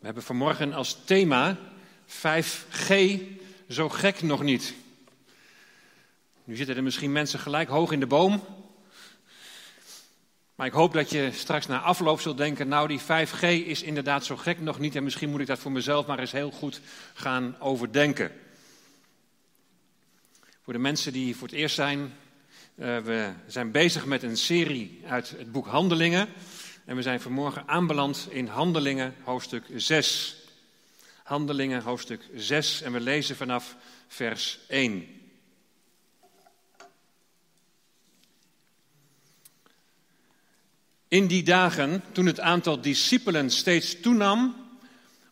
We hebben vanmorgen als thema 5G, zo gek nog niet. Nu zitten er misschien mensen gelijk hoog in de boom. Maar ik hoop dat je straks na afloop zult denken, nou die 5G is inderdaad zo gek nog niet en misschien moet ik dat voor mezelf maar eens heel goed gaan overdenken. Voor de mensen die voor het eerst zijn, uh, we zijn bezig met een serie uit het boek Handelingen. En we zijn vanmorgen aanbeland in Handelingen hoofdstuk 6. Handelingen hoofdstuk 6 en we lezen vanaf vers 1. In die dagen, toen het aantal discipelen steeds toenam,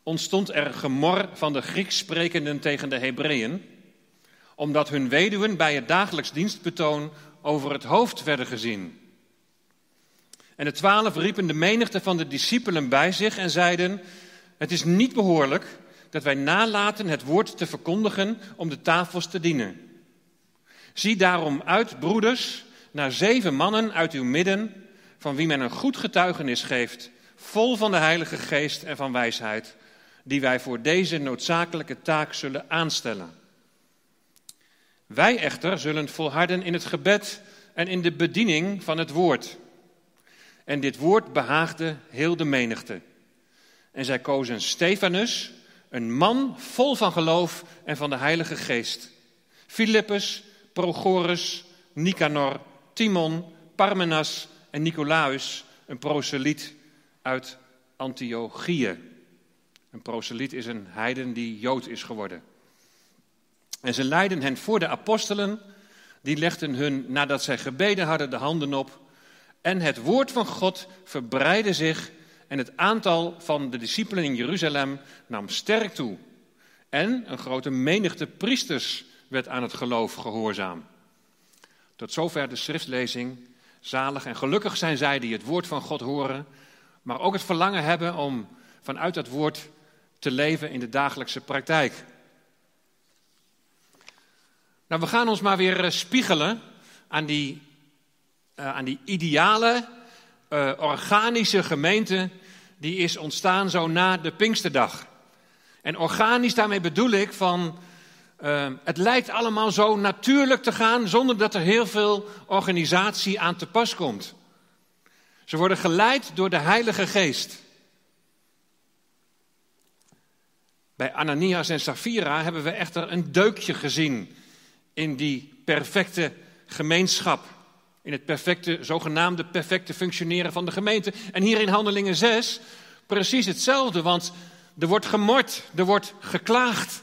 ontstond er gemor van de Grieks sprekenden tegen de Hebreeën, omdat hun weduwen bij het dagelijks dienstbetoon over het hoofd werden gezien. En de twaalf riepen de menigte van de discipelen bij zich en zeiden: Het is niet behoorlijk dat wij nalaten het woord te verkondigen om de tafels te dienen. Zie daarom uit, broeders, naar zeven mannen uit uw midden, van wie men een goed getuigenis geeft, vol van de Heilige Geest en van wijsheid, die wij voor deze noodzakelijke taak zullen aanstellen. Wij echter zullen volharden in het gebed en in de bediening van het woord. En dit woord behaagde heel de menigte. En zij kozen Stefanus, een man vol van geloof en van de Heilige Geest. Philippus, Prochorus, Nicanor, Timon, Parmenas en Nicolaus, een proseliet uit Antiochië. Een proseliet is een heiden die Jood is geworden. En ze leidden hen voor de apostelen, die legden hun, nadat zij gebeden hadden, de handen op. En het woord van God verbreidde zich en het aantal van de discipelen in Jeruzalem nam sterk toe. En een grote menigte priesters werd aan het geloof gehoorzaam. Tot zover de schriftlezing. Zalig en gelukkig zijn zij die het woord van God horen, maar ook het verlangen hebben om vanuit dat woord te leven in de dagelijkse praktijk. Nou, we gaan ons maar weer eh, spiegelen aan die, aan die ideale, uh, organische gemeente die is ontstaan zo na de Pinksterdag. En organisch daarmee bedoel ik van, uh, het lijkt allemaal zo natuurlijk te gaan zonder dat er heel veel organisatie aan te pas komt. Ze worden geleid door de Heilige Geest. Bij Ananias en Safira hebben we echter een deukje gezien in die perfecte gemeenschap. In het perfecte, zogenaamde perfecte functioneren van de gemeente. En hier in Handelingen 6 precies hetzelfde, want er wordt gemord, er wordt geklaagd.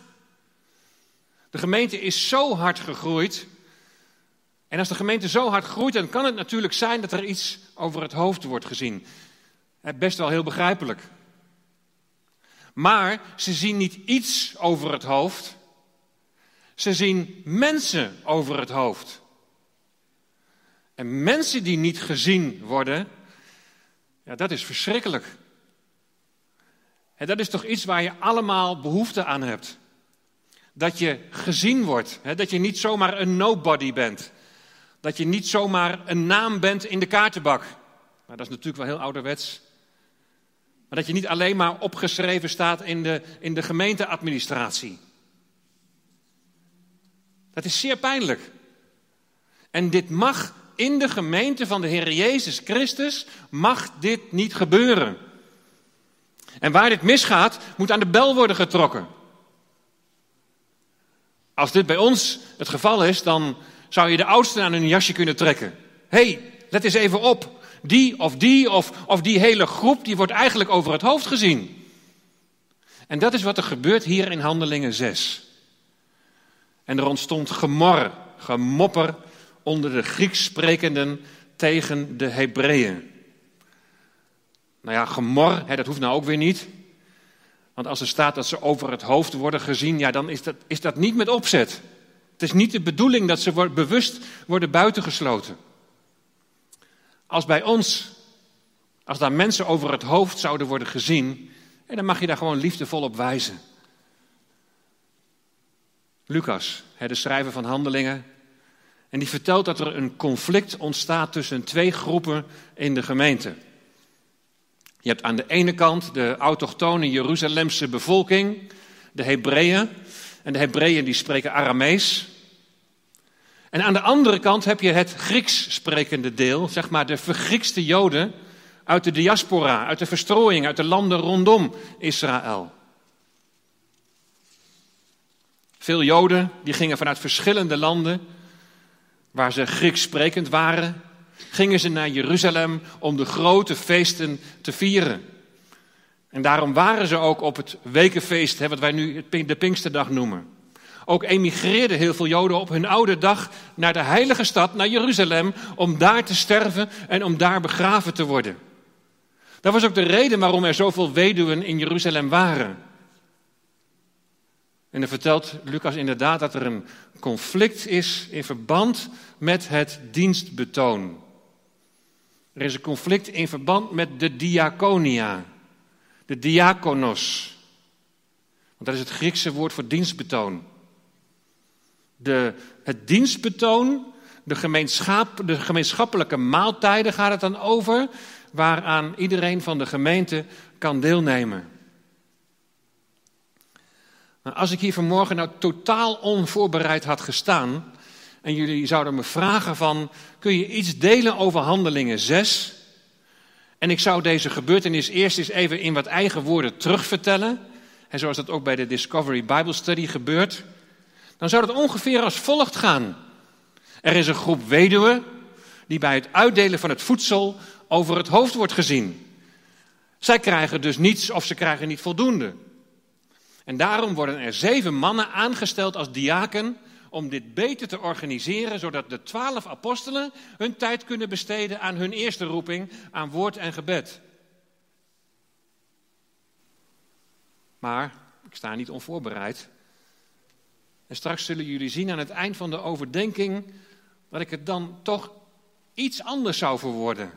De gemeente is zo hard gegroeid. En als de gemeente zo hard groeit, dan kan het natuurlijk zijn dat er iets over het hoofd wordt gezien. Best wel heel begrijpelijk. Maar ze zien niet iets over het hoofd. Ze zien mensen over het hoofd. En mensen die niet gezien worden, ja, dat is verschrikkelijk. En dat is toch iets waar je allemaal behoefte aan hebt. Dat je gezien wordt, hè? dat je niet zomaar een nobody bent. Dat je niet zomaar een naam bent in de kaartenbak. Maar dat is natuurlijk wel heel ouderwets. Maar dat je niet alleen maar opgeschreven staat in de, in de gemeenteadministratie. Dat is zeer pijnlijk. En dit mag in de gemeente van de Heer Jezus Christus, mag dit niet gebeuren. En waar dit misgaat, moet aan de bel worden getrokken. Als dit bij ons het geval is, dan zou je de oudsten aan hun jasje kunnen trekken. Hé, hey, let eens even op. Die of die of, of die hele groep, die wordt eigenlijk over het hoofd gezien. En dat is wat er gebeurt hier in Handelingen 6. En er ontstond gemor, gemopper onder de Grieks sprekenden tegen de Hebreeën. Nou ja, gemor, hè, dat hoeft nou ook weer niet. Want als er staat dat ze over het hoofd worden gezien, ja, dan is dat, is dat niet met opzet. Het is niet de bedoeling dat ze bewust worden buitengesloten. Als bij ons, als daar mensen over het hoofd zouden worden gezien, dan mag je daar gewoon liefdevol op wijzen. Lucas, de schrijver van Handelingen, en die vertelt dat er een conflict ontstaat tussen twee groepen in de gemeente. Je hebt aan de ene kant de autochtone Jeruzalemse bevolking, de Hebreeën. En de Hebreeën die spreken Aramees. En aan de andere kant heb je het Grieks sprekende deel, zeg maar de vergriekste Joden uit de diaspora, uit de verstrooiing, uit de landen rondom Israël. Veel Joden die gingen vanuit verschillende landen, waar ze Grieks sprekend waren, gingen ze naar Jeruzalem om de grote feesten te vieren. En daarom waren ze ook op het wekenfeest, wat wij nu de Pinksterdag noemen. Ook emigreerden heel veel Joden op hun oude dag naar de heilige stad, naar Jeruzalem, om daar te sterven en om daar begraven te worden. Dat was ook de reden waarom er zoveel weduwen in Jeruzalem waren. En dan vertelt Lucas inderdaad dat er een conflict is in verband met het dienstbetoon. Er is een conflict in verband met de diaconia, de diakonos. Want dat is het Griekse woord voor dienstbetoon. De, het dienstbetoon, de, gemeenschap, de gemeenschappelijke maaltijden gaat het dan over, waaraan iedereen van de gemeente kan deelnemen. Als ik hier vanmorgen nou totaal onvoorbereid had gestaan en jullie zouden me vragen van, kun je iets delen over Handelingen 6? En ik zou deze gebeurtenis eerst eens even in wat eigen woorden terugvertellen, en zoals dat ook bij de Discovery Bible Study gebeurt, dan zou dat ongeveer als volgt gaan. Er is een groep weduwen die bij het uitdelen van het voedsel over het hoofd wordt gezien. Zij krijgen dus niets of ze krijgen niet voldoende. En daarom worden er zeven mannen aangesteld als diaken om dit beter te organiseren, zodat de twaalf apostelen hun tijd kunnen besteden aan hun eerste roeping, aan woord en gebed. Maar ik sta niet onvoorbereid. En straks zullen jullie zien aan het eind van de overdenking dat ik het dan toch iets anders zou verwoorden.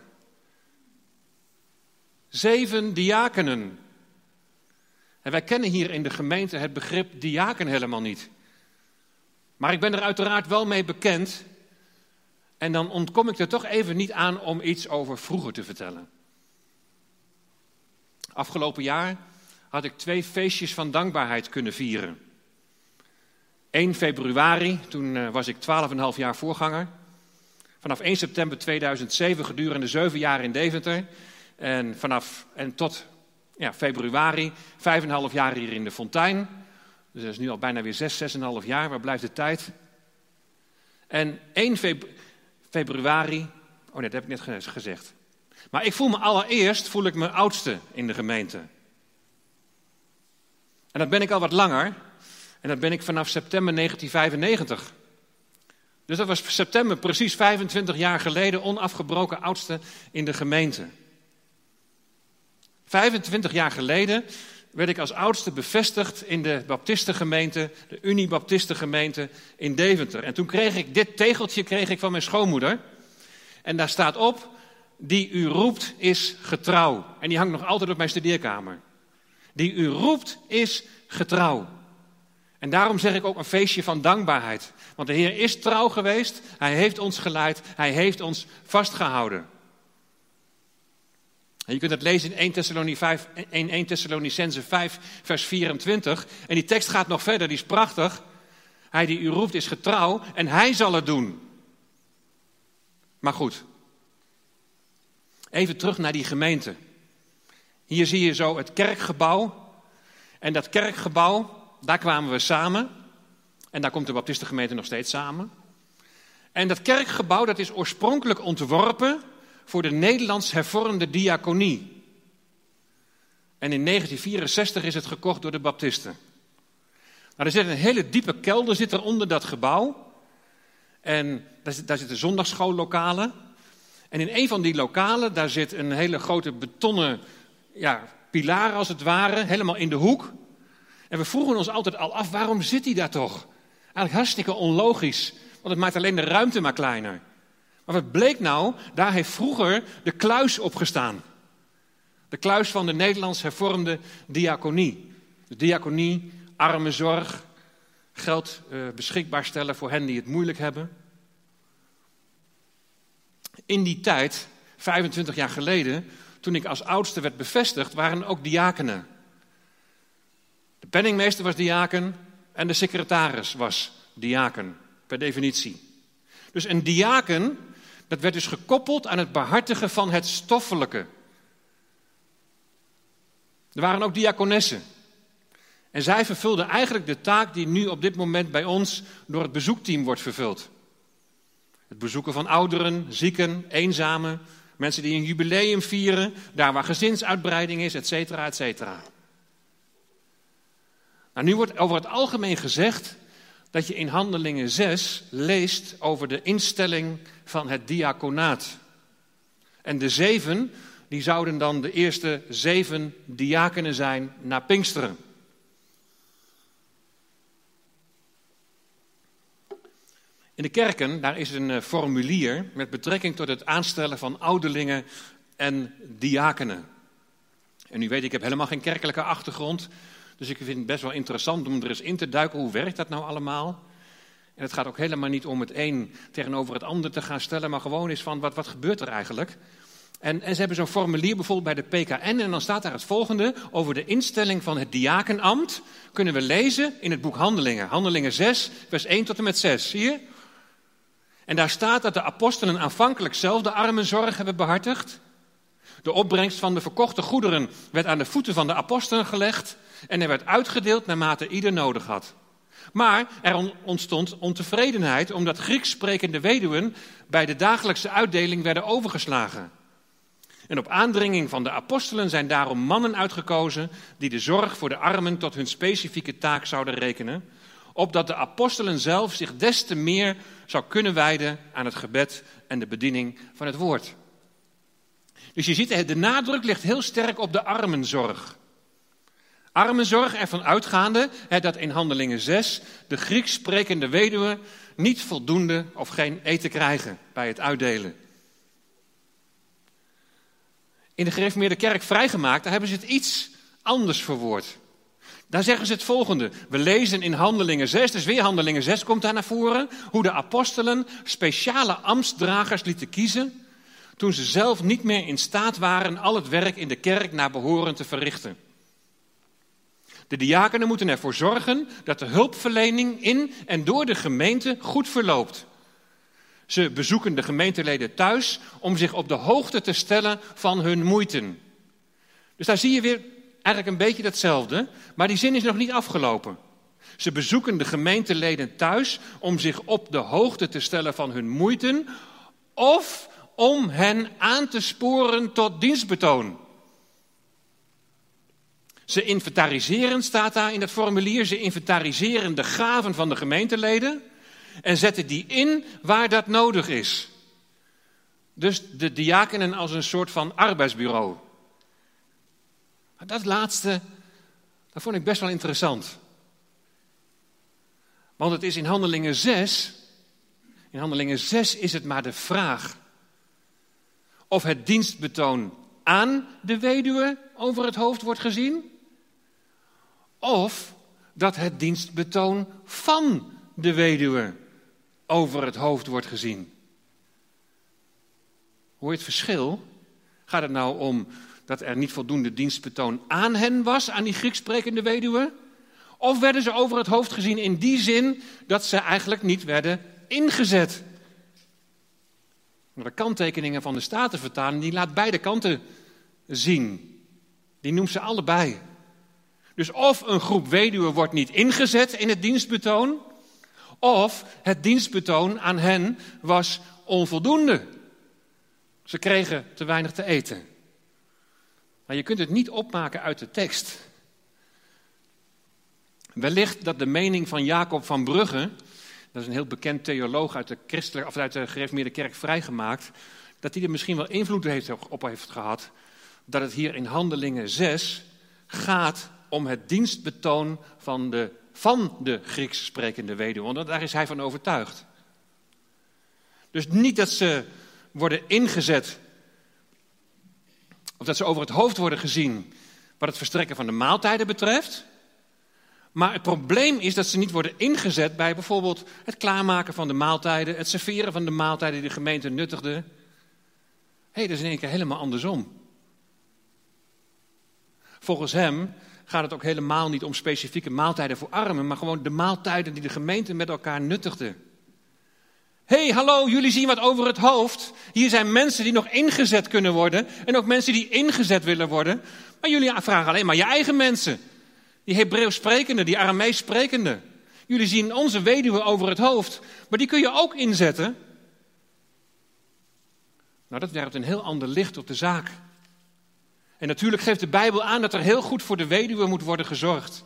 Zeven diakenen. En wij kennen hier in de gemeente het begrip diaken helemaal niet. Maar ik ben er uiteraard wel mee bekend. En dan ontkom ik er toch even niet aan om iets over vroeger te vertellen. Afgelopen jaar had ik twee feestjes van dankbaarheid kunnen vieren. 1 februari, toen eh, was ik 12,5 jaar voorganger. Vanaf 1 september 2007 gedurende 7 jaar in Deventer. En, vanaf, en tot ja, februari 5,5 jaar hier in de Fontein. Dus dat is nu al bijna weer 6, 6,5 jaar. Waar blijft de tijd? En 1 februari. Oh nee, dat heb ik net gezegd. Maar ik voel me allereerst voel ik me oudste in de gemeente. En dat ben ik al wat langer. En dat ben ik vanaf september 1995. Dus dat was september, precies 25 jaar geleden, onafgebroken oudste in de gemeente. 25 jaar geleden werd ik als oudste bevestigd in de Baptistengemeente, de Unie-Baptistengemeente in Deventer. En toen kreeg ik dit tegeltje kreeg ik van mijn schoonmoeder. En daar staat op, die u roept is getrouw. En die hangt nog altijd op mijn studeerkamer. Die u roept is getrouw. En daarom zeg ik ook een feestje van dankbaarheid. Want de Heer is trouw geweest, Hij heeft ons geleid, Hij heeft ons vastgehouden. Je kunt het lezen in 1, Thessalonicense 5, vers 24. En die tekst gaat nog verder, die is prachtig. Hij die u roept is getrouw en hij zal het doen. Maar goed, even terug naar die gemeente. Hier zie je zo het kerkgebouw. En dat kerkgebouw, daar kwamen we samen. En daar komt de Baptistengemeente nog steeds samen. En dat kerkgebouw dat is oorspronkelijk ontworpen voor de Nederlands hervormde diaconie. En in 1964 is het gekocht door de Baptisten. Nou, er zit een hele diepe kelder zit er onder dat gebouw. En daar, daar zitten zondagschoollokalen. En in een van die lokalen, daar zit een hele grote betonnen ja, pilaar als het ware, helemaal in de hoek. En we vroegen ons altijd al af, waarom zit hij daar toch? Eigenlijk hartstikke onlogisch, want het maakt alleen de ruimte maar kleiner. Maar wat bleek nou? Daar heeft vroeger de kluis opgestaan. De kluis van de Nederlands hervormde diaconie. De diaconie, armenzorg, geld uh, beschikbaar stellen voor hen die het moeilijk hebben. In die tijd, 25 jaar geleden, toen ik als oudste werd bevestigd, waren ook diakenen. De penningmeester was diaken en de secretaris was diaken, per definitie. Dus een diaken, dat werd dus gekoppeld aan het behartigen van het stoffelijke. Er waren ook diakonessen. En zij vervulden eigenlijk de taak die nu op dit moment bij ons door het bezoekteam wordt vervuld. Het bezoeken van ouderen, zieken, eenzamen, mensen die een jubileum vieren, daar waar gezinsuitbreiding is, et cetera, et cetera. Nou, nu wordt over het algemeen gezegd dat je in Handelingen 6 leest over de instelling van het diaconaat. En de zeven, die zouden dan de eerste zeven diakenen zijn na Pinksteren. In de kerken, daar is een eh, formulier met betrekking tot het aanstellen van ouderlingen en diakenen. En u weet, ik heb helemaal geen kerkelijke achtergrond, dus ik vind het best wel interessant om er eens in te duiken. Hoe werkt dat nou allemaal? En het gaat ook helemaal niet om het een tegenover het ander te gaan stellen, maar gewoon eens van wat, wat gebeurt er eigenlijk? En, en ze hebben zo'n formulier bijvoorbeeld bij de PKN en dan staat daar het volgende over de instelling van het diakenambt. Kunnen we lezen in het boek Handelingen. Handelingen 6, vers 1 tot en met 6. Zie je? En daar staat dat de apostelen aanvankelijk zelf de armenzorg hebben behartigd. De opbrengst van de verkochte goederen werd aan de voeten van de apostelen gelegd en er werd uitgedeeld naarmate ieder nodig had. Maar er ontstond ontevredenheid omdat Grieks sprekende weduwen bij de dagelijkse uitdeling werden overgeslagen. En op aandringing van de apostelen zijn daarom mannen uitgekozen die de zorg voor de armen tot hun specifieke taak zouden rekenen, opdat de apostelen zelf zich des te meer zou kunnen wijden aan het gebed en de bediening van het woord. Dus je ziet, de nadruk ligt heel sterk op de armenzorg. Armenzorg ervan uitgaande dat in Handelingen 6 de Grieks sprekende weduwen niet voldoende of geen eten krijgen bij het uitdelen. In de gereformeerde kerk vrijgemaakt, daar hebben ze het iets anders verwoord. Daar zeggen ze het volgende. We lezen in Handelingen 6, dus weer Handelingen 6 komt daar naar voren, hoe de apostelen speciale ambtsdragers lieten kiezen toen ze zelf niet meer in staat waren al het werk in de kerk naar behoren te verrichten. De diakenen moeten ervoor zorgen dat de hulpverlening in en door de gemeente goed verloopt. Ze bezoeken de gemeenteleden thuis om zich op de hoogte te stellen van hun moeiten. Dus daar zie je weer eigenlijk een beetje datzelfde, maar die zin is nog niet afgelopen. Ze bezoeken de gemeenteleden thuis om zich op de hoogte te stellen van hun moeiten of om hen aan te sporen tot dienstbetoon. Ze inventariseren, staat daar in het formulier, ze inventariseren de gaven van de gemeenteleden en zetten die in waar dat nodig is. Dus de diakenen als een soort van arbeidsbureau. Dat laatste, dat vond ik best wel interessant. Want het is in Handelingen 6, in Handelingen 6 is het maar de vraag of het dienstbetoon aan de weduwe over het hoofd wordt gezien, of dat het dienstbetoon van de weduwe over het hoofd wordt gezien. Hoor je het verschil? Gaat het nou om dat er niet voldoende dienstbetoon aan hen was, aan die Grieks sprekende weduwe? Of werden ze over het hoofd gezien in die zin dat ze eigenlijk niet werden ingezet? De kanttekeningen van de Statenvertaling, die laat beide kanten zien. Die noemt ze allebei. Dus of een groep weduwen wordt niet ingezet in het dienstbetoon, of het dienstbetoon aan hen was onvoldoende. Ze kregen te weinig te eten. Maar je kunt het niet opmaken uit de tekst. Wellicht dat de mening van Jacob van Brugge, dat is een heel bekend theoloog uit de, christelijke, of uit de gereformeerde kerk vrijgemaakt, dat hij er misschien wel invloed heeft, op heeft gehad, dat het hier in Handelingen 6 gaat om het dienstbetoon van de, van de Grieks sprekende weduwe. Want daar is hij van overtuigd. Dus niet dat ze worden ingezet, of dat ze over het hoofd worden gezien wat het verstrekken van de maaltijden betreft. Maar het probleem is dat ze niet worden ingezet bij bijvoorbeeld het klaarmaken van de maaltijden, het serveren van de maaltijden die de gemeente nuttigde. Hé, hey, dat is in één keer helemaal andersom. Volgens hem gaat het ook helemaal niet om specifieke maaltijden voor armen, maar gewoon de maaltijden die de gemeente met elkaar nuttigde. Hé, hey, hallo, jullie zien wat over het hoofd. Hier zijn mensen die nog ingezet kunnen worden en ook mensen die ingezet willen worden. Maar jullie vragen alleen maar je eigen mensen. Die Hebreeuws sprekende, die Aramees sprekende. Jullie zien onze weduwe over het hoofd, maar die kun je ook inzetten. Nou, dat werpt een heel ander licht op de zaak. En natuurlijk geeft de Bijbel aan dat er heel goed voor de weduwe moet worden gezorgd.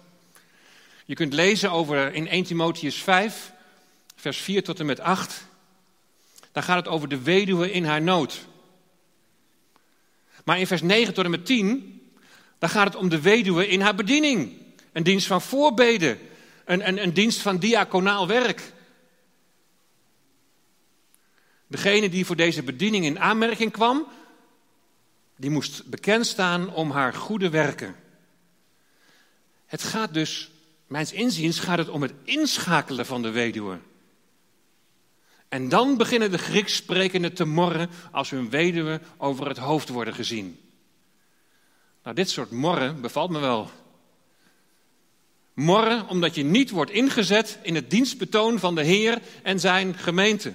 Je kunt lezen over in 1 Timotheus 5, vers 4 tot en met 8. Daar gaat het over de weduwe in haar nood. Maar in vers 9 tot en met 10, daar gaat het om de weduwe in haar bediening. Een dienst van voorbeden, een, een, dienst van diaconaal werk. Degene die voor deze bediening in aanmerking kwam, die moest bekend staan om haar goede werken. Het gaat dus, mijns inziens, gaat het om het inschakelen van de weduwe. En dan beginnen de Grieks sprekenden te morren als hun weduwe over het hoofd worden gezien. Nou, dit soort morren bevalt me wel. Morren omdat je niet wordt ingezet in het dienstbetoon van de Heer en zijn gemeente.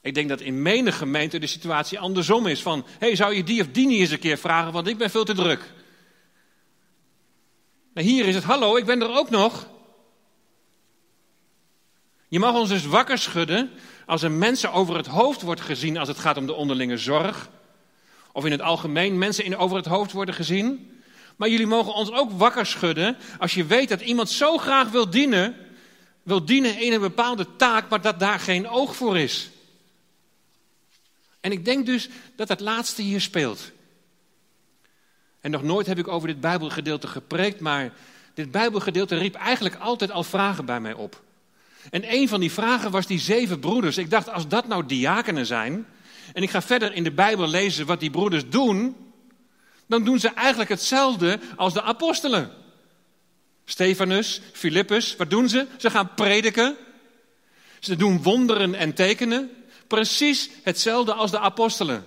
Ik denk dat in menig gemeente de situatie andersom is. Van, hey, zou je die of die niet eens een keer vragen, want ik ben veel te druk. Maar hier is het, hallo, ik ben er ook nog. Je mag ons dus wakker schudden als er mensen over het hoofd wordt gezien als het gaat om de onderlinge zorg. Of in het algemeen mensen in over het hoofd worden gezien. Maar jullie mogen ons ook wakker schudden als je weet dat iemand zo graag wil dienen, wil dienen in een bepaalde taak, maar dat daar geen oog voor is. En ik denk dus dat het laatste hier speelt. En nog nooit heb ik over dit Bijbelgedeelte gepreekt, maar dit Bijbelgedeelte riep eigenlijk altijd al vragen bij mij op. En een van die vragen was die zeven broeders. Ik dacht, als dat nou diakenen zijn, en ik ga verder in de Bijbel lezen wat die broeders doen, dan doen ze eigenlijk hetzelfde als de apostelen. Stefanus, Filippus, wat doen ze? Ze gaan prediken. Ze doen wonderen en tekenen. Precies hetzelfde als de apostelen.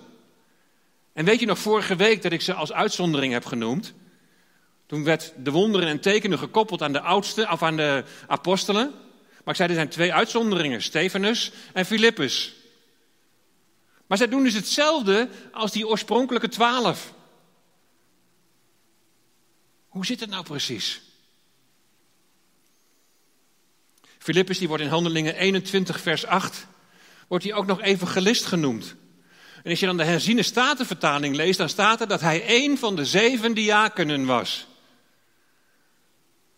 En weet je nog vorige week dat ik ze als uitzondering heb genoemd? Toen werd de wonderen en tekenen gekoppeld aan de oudste, of aan de apostelen. Maar ik zei, er zijn twee uitzonderingen, Stefanus en Filippus. Maar zij doen dus hetzelfde als die oorspronkelijke twaalf. Hoe zit het nou precies? Filippus die wordt in Handelingen 21 vers 8 wordt hij ook nog evangelist genoemd. En als je dan de herziene statenvertaling leest, dan staat er dat hij een van de zeven diakenen was.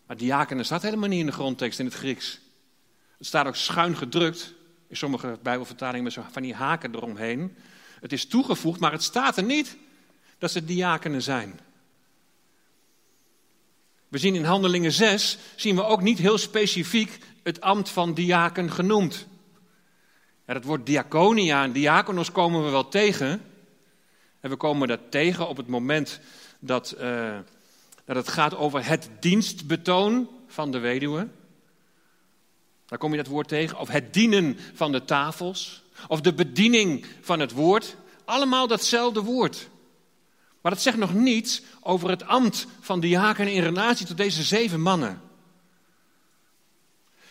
Maar diakenen staat helemaal niet in de grondtekst in het Grieks. Het staat ook schuin gedrukt, in sommige bijbelvertalingen met van die haken eromheen. Het is toegevoegd, maar het staat er niet dat ze diakenen zijn. We zien in Handelingen 6, zien we ook niet heel specifiek het ambt van diaken genoemd. Ja, dat woord diaconia en diakonos komen we wel tegen. En we komen dat tegen op het moment dat, uh, dat het gaat over het dienstbetoon van de weduwe. Daar kom je dat woord tegen. Of het dienen van de tafels. Of de bediening van het woord. Allemaal datzelfde woord. Maar dat zegt nog niets over het ambt van diaken in relatie tot deze zeven mannen.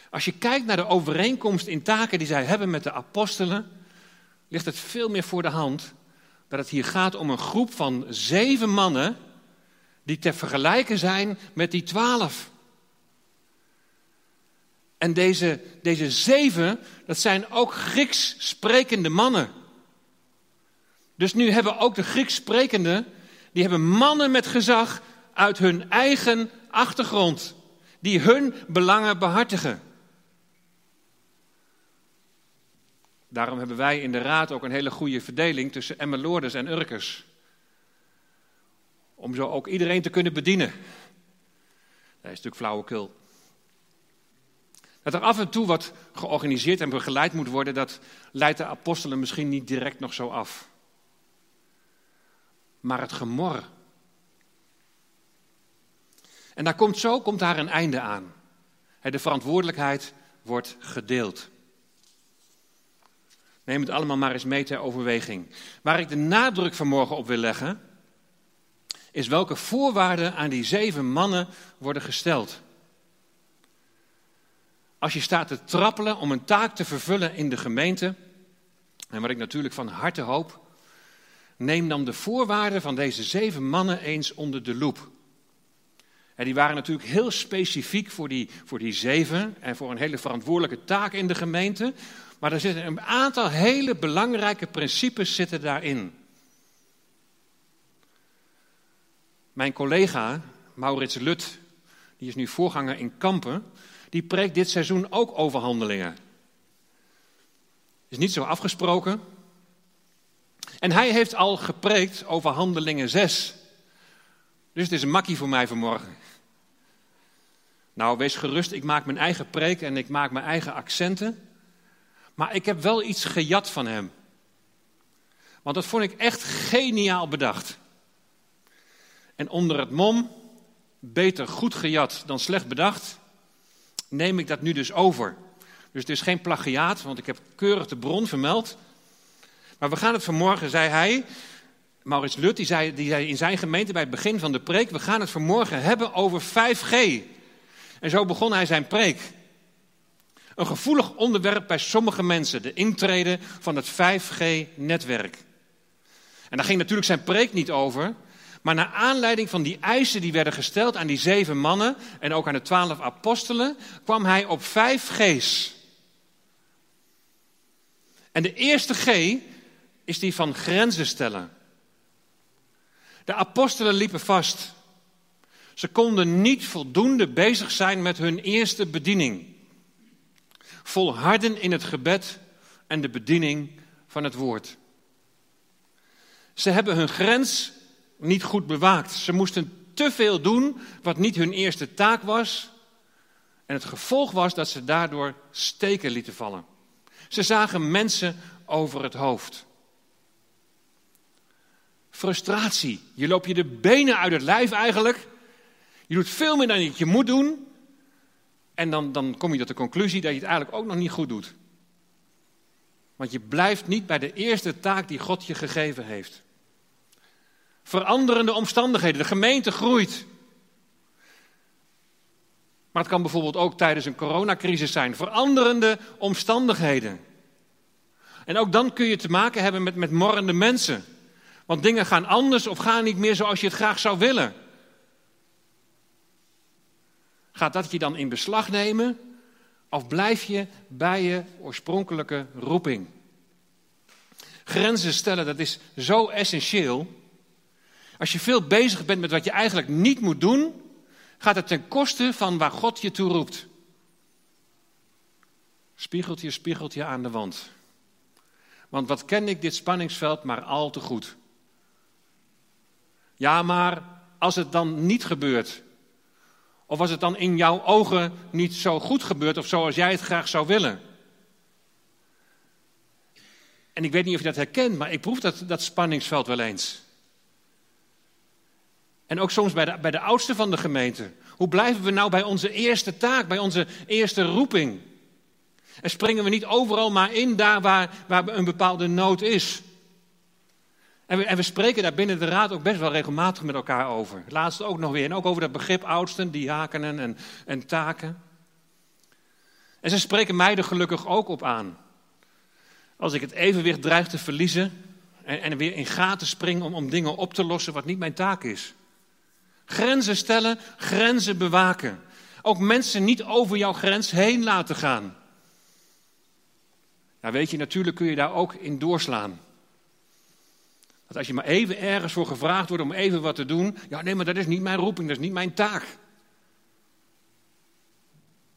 Als je kijkt naar de overeenkomst in taken die zij hebben met de apostelen, ligt het veel meer voor de hand dat het hier gaat om een groep van zeven mannen die te vergelijken zijn met die twaalf. En deze, deze zeven, dat zijn ook Grieks sprekende mannen. Dus nu hebben ook de Grieks sprekende, die hebben mannen met gezag uit hun eigen achtergrond, die hun belangen behartigen. Daarom hebben wij in de raad ook een hele goede verdeling tussen Emmeloorders en Urkers. Om zo ook iedereen te kunnen bedienen. Dat is natuurlijk flauwekul. Dat er af en toe wat georganiseerd en begeleid moet worden, dat leidt de apostelen misschien niet direct nog zo af. Maar het gemor. En daar komt zo komt daar een einde aan. De verantwoordelijkheid wordt gedeeld. Neem het allemaal maar eens mee ter overweging. Waar ik de nadruk vanmorgen op wil leggen, is welke voorwaarden aan die zeven mannen worden gesteld. Als je staat te trappelen om een taak te vervullen in de gemeente, en wat ik natuurlijk van harte hoop, neem dan de voorwaarden van deze zeven mannen eens onder de loep. En die waren natuurlijk heel specifiek voor die, voor die zeven en voor een hele verantwoordelijke taak in de gemeente. Maar er zitten een aantal hele belangrijke principes zitten daarin. Mijn collega Maurits Lut, die is nu voorganger in Kampen, die preekt dit seizoen ook over handelingen. Is niet zo afgesproken. En hij heeft al gepreekt over handelingen 6. Dus het is een makkie voor mij vanmorgen. Nou, wees gerust, ik maak mijn eigen preek en ik maak mijn eigen accenten. Maar ik heb wel iets gejat van hem. Want dat vond ik echt geniaal bedacht. En onder het mom, beter goed gejat dan slecht bedacht, neem ik dat nu dus over. Dus het is geen plagiaat, want ik heb keurig de bron vermeld. Maar we gaan het vanmorgen, zei hij, Maurits Lut, die zei, die zei in zijn gemeente bij het begin van de preek, we gaan het vanmorgen hebben over 5G. En zo begon hij zijn preek. Een gevoelig onderwerp bij sommige mensen, de intrede van het 5G-netwerk. En daar ging natuurlijk zijn preek niet over, maar naar aanleiding van die eisen die werden gesteld aan die zeven mannen en ook aan de twaalf apostelen, kwam hij op vijf G's. En de eerste G is die van grenzen stellen. De apostelen liepen vast. Ze konden niet voldoende bezig zijn met hun eerste bediening. Volharden in het gebed en de bediening van het woord. Ze hebben hun grens niet goed bewaakt. Ze moesten te veel doen wat niet hun eerste taak was. En het gevolg was dat ze daardoor steken lieten vallen. Ze zagen mensen over het hoofd. Frustratie. Je loopt je de benen uit het lijf eigenlijk. Je doet veel meer dan je moet doen. En dan, dan kom je tot de conclusie dat je het eigenlijk ook nog niet goed doet. Want je blijft niet bij de eerste taak die God je gegeven heeft. Veranderende omstandigheden. De gemeente groeit. Maar het kan bijvoorbeeld ook tijdens een coronacrisis zijn. Veranderende omstandigheden. En ook dan kun je te maken hebben met, met morrende mensen. Want dingen gaan anders of gaan niet meer zoals je het graag zou willen. Gaat dat je dan in beslag nemen? Of blijf je bij je oorspronkelijke roeping? Grenzen stellen, dat is zo essentieel. Als je veel bezig bent met wat je eigenlijk niet moet doen, gaat het ten koste van waar God je toe roept. Spiegeltje, spiegeltje aan de wand. Want wat ken ik dit spanningsveld maar al te goed. Ja, maar als het dan niet gebeurt, of als het dan in jouw ogen niet zo goed gebeurt of zoals jij het graag zou willen. En ik weet niet of je dat herkent, maar ik proef dat, dat spanningsveld wel eens. En ook soms bij de, bij de oudste van de gemeente. Hoe blijven we nou bij onze eerste taak, bij onze eerste roeping? En springen we niet overal maar in daar waar, waar een bepaalde nood is? En we, en we, spreken daar binnen de raad ook best wel regelmatig met elkaar over. Laatst ook nog weer. En ook over dat begrip oudsten, diakenen en, en taken. En ze spreken mij er gelukkig ook op aan. Als ik het evenwicht dreig te verliezen en, en weer in gaten spring om, om dingen op te lossen wat niet mijn taak is. Grenzen stellen, grenzen bewaken. Ook mensen niet over jouw grens heen laten gaan. Nou weet je, natuurlijk kun je daar ook in doorslaan. Als je maar even ergens voor gevraagd wordt om even wat te doen. Ja, nee, maar dat is niet mijn roeping, dat is niet mijn taak.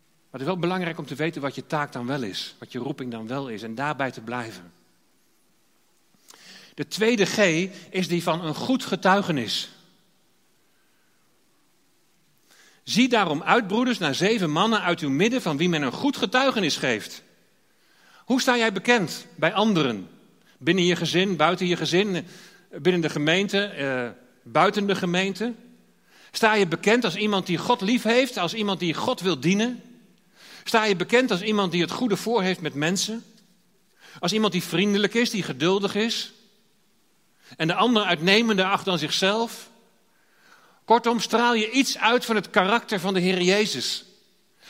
Maar het is wel belangrijk om te weten wat je taak dan wel is. Wat je roeping dan wel is en daarbij te blijven. De tweede G is die van een goed getuigenis. Zie daarom uit, broeders, naar zeven mannen uit uw midden van wie men een goed getuigenis geeft. Hoe sta jij bekend bij anderen? Binnen je gezin, buiten je gezin, binnen de gemeente, eh, buiten de gemeente? Sta je bekend als iemand die God lief heeft, als iemand die God wil dienen? Sta je bekend als iemand die het goede voor heeft met mensen? Als iemand die vriendelijk is, die geduldig is? En de ander uitnemende acht dan zichzelf? Kortom, straal je iets uit van het karakter van de Heer Jezus.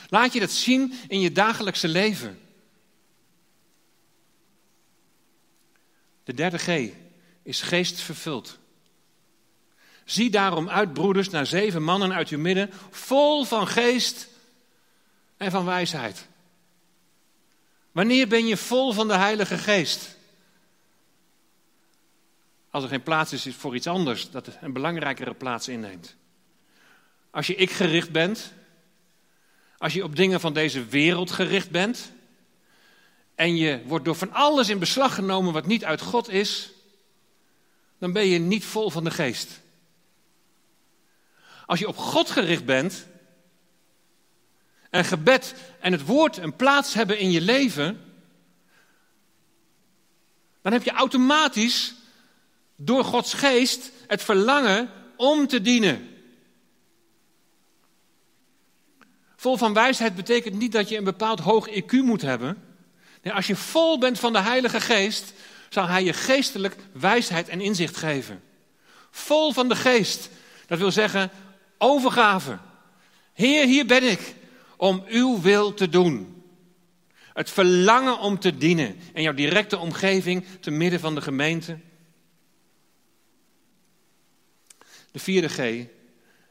Laat je dat zien in je dagelijkse leven. De derde G is geest vervuld. Zie daarom uit, broeders, naar zeven mannen uit uw midden, vol van geest en van wijsheid. Wanneer ben je vol van de Heilige Geest? Als er geen plaats is voor iets anders dat een belangrijkere plaats inneemt. Als je ik gericht bent, als je op dingen van deze wereld gericht bent en je wordt door van alles in beslag genomen wat niet uit God is, dan ben je niet vol van de geest. Als je op God gericht bent en gebed en het woord een plaats hebben in je leven, dan heb je automatisch door Gods geest het verlangen om te dienen. Vol van wijsheid betekent niet dat je een bepaald hoog IQ moet hebben. Nee, als je vol bent van de Heilige Geest, zal Hij je geestelijk wijsheid en inzicht geven. Vol van de Geest, dat wil zeggen overgave. Heer, hier ben ik om uw wil te doen. Het verlangen om te dienen in jouw directe omgeving, te midden van de gemeente. De vierde G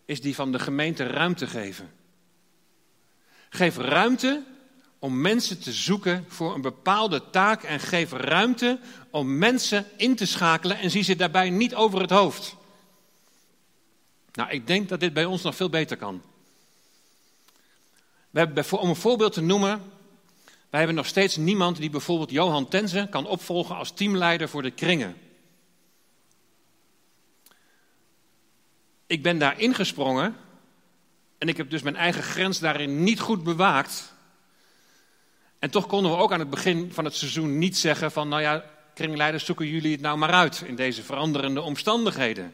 is die van de gemeente ruimte geven. Geef ruimte om mensen te zoeken voor een bepaalde taak en geef ruimte om mensen in te schakelen en zie ze daarbij niet over het hoofd. Nou, ik denk dat dit bij ons nog veel beter kan. We hebben, om een voorbeeld te noemen, wij hebben nog steeds niemand die bijvoorbeeld Johan Tenzen kan opvolgen als teamleider voor de kringen. Ik ben daar ingesprongen en ik heb dus mijn eigen grens daarin niet goed bewaakt. En toch konden we ook aan het begin van het seizoen niet zeggen van, nou ja, kringleiders, zoeken jullie het nou maar uit in deze veranderende omstandigheden.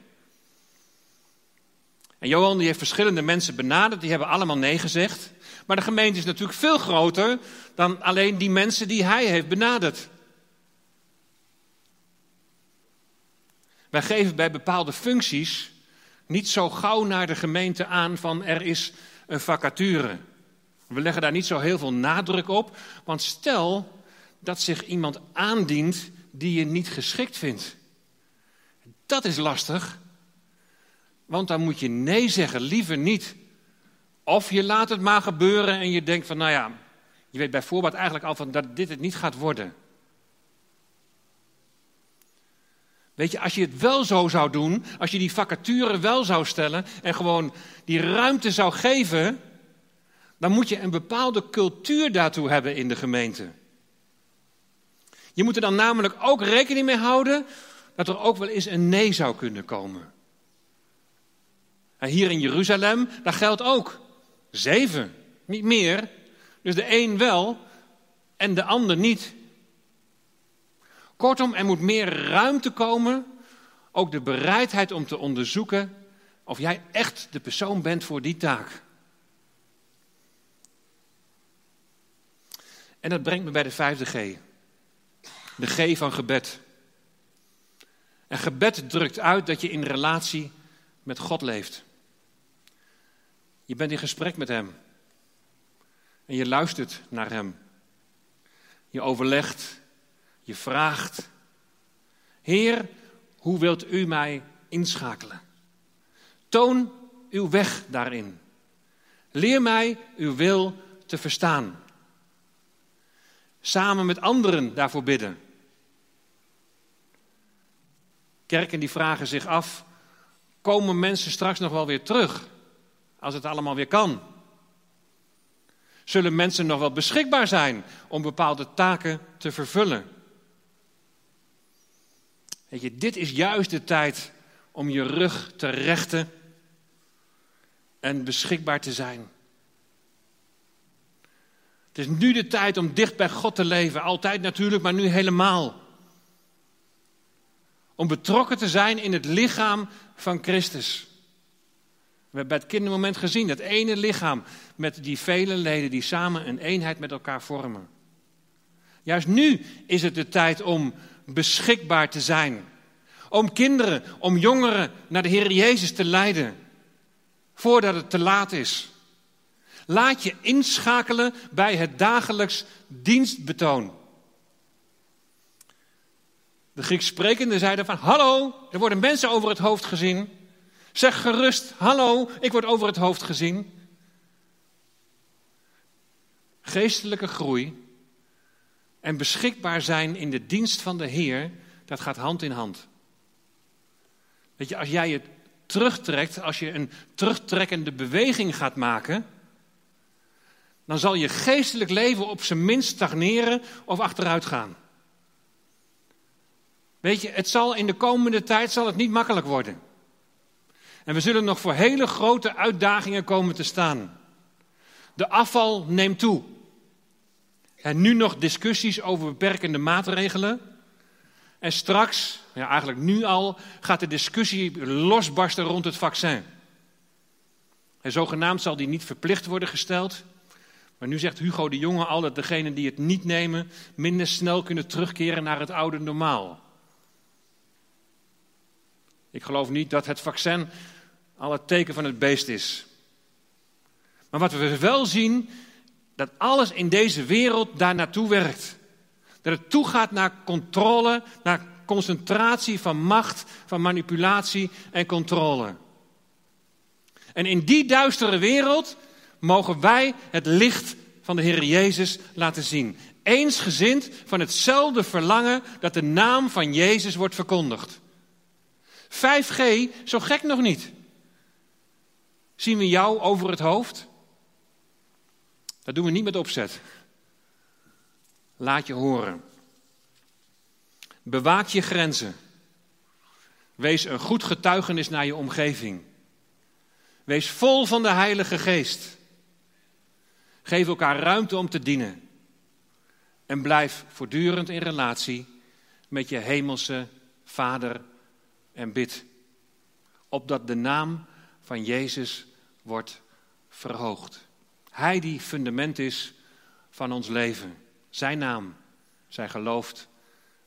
En Johan die heeft verschillende mensen benaderd, die hebben allemaal nee gezegd. Maar de gemeente is natuurlijk veel groter dan alleen die mensen die hij heeft benaderd. Wij geven bij bepaalde functies niet zo gauw naar de gemeente aan van er is een vacature. We leggen daar niet zo heel veel nadruk op, want stel dat zich iemand aandient die je niet geschikt vindt. Dat is lastig, want dan moet je nee zeggen, liever niet. Of je laat het maar gebeuren en je denkt van, nou ja, je weet bij voorbaat eigenlijk al van dat dit het niet gaat worden. Weet je, als je het wel zo zou doen, als je die vacature wel zou stellen en gewoon die ruimte zou geven, dan moet je een bepaalde cultuur daartoe hebben in de gemeente. Je moet er dan namelijk ook rekening mee houden dat er ook wel eens een nee zou kunnen komen. En hier in Jeruzalem, daar geldt ook zeven, niet meer. Dus de een wel en de ander niet. Kortom, er moet meer ruimte komen, ook de bereidheid om te onderzoeken of jij echt de persoon bent voor die taak. En dat brengt me bij de vijfde G. De G van gebed. En gebed drukt uit dat je in relatie met God leeft. Je bent in gesprek met Hem. En je luistert naar Hem. Je overlegt je vraagt, Heer, hoe wilt u mij inschakelen? Toon uw weg daarin. Leer mij uw wil te verstaan. Samen met anderen daarvoor bidden. Kerken die vragen zich af, komen mensen straks nog wel weer terug als het allemaal weer kan? Zullen mensen nog wel beschikbaar zijn om bepaalde taken te vervullen? Weet je, dit is juist de tijd om je rug te rechten en beschikbaar te zijn. Het is nu de tijd om dicht bij God te leven. Altijd natuurlijk, maar nu helemaal. Om betrokken te zijn in het lichaam van Christus. We hebben bij het kindermoment gezien, dat ene lichaam met die vele leden die samen een eenheid met elkaar vormen. Juist nu is het de tijd om beschikbaar te zijn. Om kinderen, om jongeren naar de Heer Jezus te leiden. voordat het te laat is. Laat je inschakelen bij het dagelijks dienstbetoon. De Grieks sprekenden zeiden van, hallo, er worden mensen over het hoofd gezien. Zeg gerust, hallo, ik word over het hoofd gezien. Geestelijke groei en beschikbaar zijn in de dienst van de Heer, dat gaat hand in hand. Weet je, als jij je terugtrekt, als je een terugtrekkende beweging gaat maken, dan zal je geestelijk leven op zijn minst stagneren of achteruit gaan. Weet je, het zal in de komende tijd zal het niet makkelijk worden. En we zullen nog voor hele grote uitdagingen komen te staan. De afval neemt toe. En nu nog discussies over beperkende maatregelen. En straks, ja eigenlijk nu al, gaat de discussie losbarsten rond het vaccin. En zogenaamd zal die niet verplicht worden gesteld. Maar nu zegt Hugo de Jonge al dat degenen die het niet nemen minder snel kunnen terugkeren naar het oude normaal. Ik geloof niet dat het vaccin al het teken van het beest is. Maar wat we wel zien, dat alles in deze wereld daar naartoe werkt. Dat het toegaat naar controle, naar concentratie van macht, van manipulatie en controle. En in die duistere wereld mogen wij het licht van de Heer Jezus laten zien. Eensgezind van hetzelfde verlangen dat de naam van Jezus wordt verkondigd. 5G, zo gek nog niet. Zien we jou over het hoofd? Dat doen we niet met opzet. Laat je horen. Bewaak je grenzen. Wees een goed getuigenis naar je omgeving. Wees vol van de Heilige Geest. Geef elkaar ruimte om te dienen. En blijf voortdurend in relatie met je hemelse Vader en bid. Opdat de naam van Jezus wordt verhoogd. Hij die fundament is van ons leven. Zijn naam zij geloofd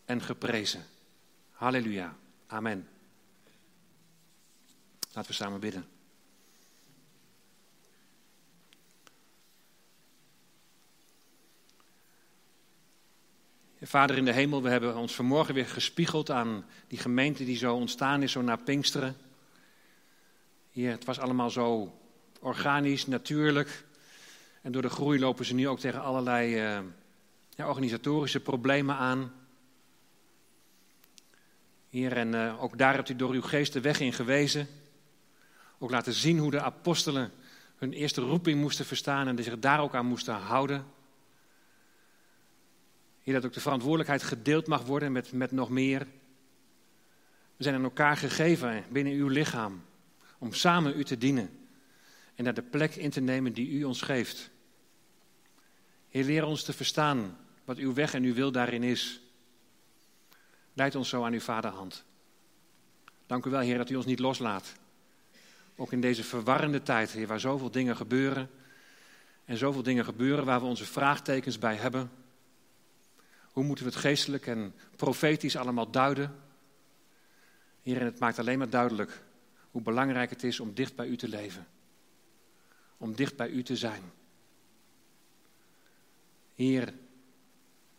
en geprezen. Halleluja. Amen. Laten we samen bidden. Vader in de hemel, we hebben ons vanmorgen weer gespiegeld aan die gemeente die zo ontstaan is, zo na Pinksteren. Hier, het was allemaal zo organisch, natuurlijk. En door de groei lopen ze nu ook tegen allerlei uh, ja, organisatorische problemen aan. Hier, en uh, ook daar hebt u door uw geest de weg in gewezen. Ook laten zien hoe de apostelen hun eerste roeping moesten verstaan en zich daar ook aan moesten houden. Hier dat ook de verantwoordelijkheid gedeeld mag worden met, met nog meer. We zijn aan elkaar gegeven binnen uw lichaam om samen u te dienen en naar de plek in te nemen die u ons geeft. Heer, leer ons te verstaan wat uw weg en uw wil daarin is. Leid ons zo aan uw vaderhand. Dank u wel, Heer, dat u ons niet loslaat. Ook in deze verwarrende tijd, Heer, waar zoveel dingen gebeuren. En zoveel dingen gebeuren waar we onze vraagtekens bij hebben. Hoe moeten we het geestelijk en profetisch allemaal duiden? Heer, en het maakt alleen maar duidelijk hoe belangrijk het is om dicht bij u te leven. Om dicht bij u te zijn. Heer,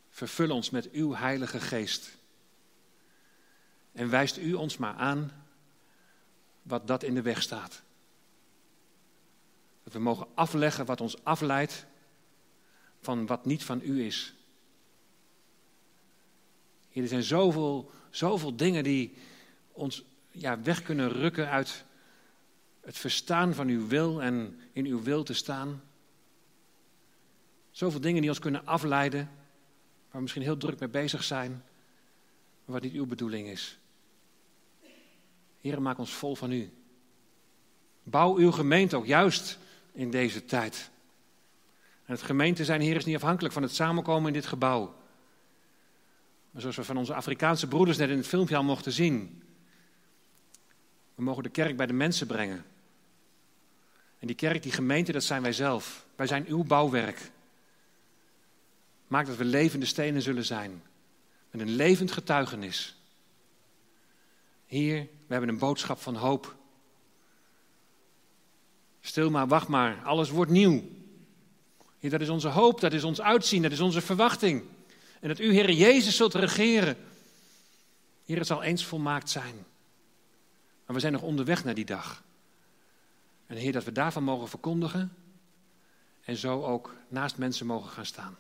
vervul ons met uw heilige geest. En wijst u ons maar aan wat dat in de weg staat. Dat we mogen afleggen wat ons afleidt van wat niet van u is. Er zijn zoveel, zoveel dingen die ons ja, weg kunnen rukken uit het verstaan van uw wil en in uw wil te staan. Zoveel dingen die ons kunnen afleiden, waar we misschien heel druk mee bezig zijn, maar wat niet uw bedoeling is. Heer, maak ons vol van u. Bouw uw gemeente ook juist in deze tijd. En het gemeente zijn, Heer, is niet afhankelijk van het samenkomen in dit gebouw. Maar zoals we van onze Afrikaanse broeders net in het filmpje al mochten zien. We mogen de kerk bij de mensen brengen. En die kerk, die gemeente, dat zijn wij zelf. Wij zijn uw bouwwerk. Maak dat we levende stenen zullen zijn. Met een levend getuigenis. Hier, we hebben een boodschap van hoop. Stil maar, wacht maar, alles wordt nieuw. Dat is onze hoop, dat is ons uitzien, dat is onze verwachting. En dat u, Heer Jezus, zult regeren. Heer, het zal eens volmaakt zijn. Maar we zijn nog onderweg naar die dag. En Heer, dat we daarvan mogen verkondigen en zo ook naast mensen mogen gaan staan.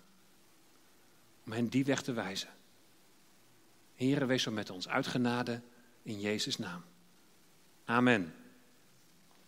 Om hen die weg te wijzen. Heere, wees zo met ons uitgenade in Jezus' naam. Amen.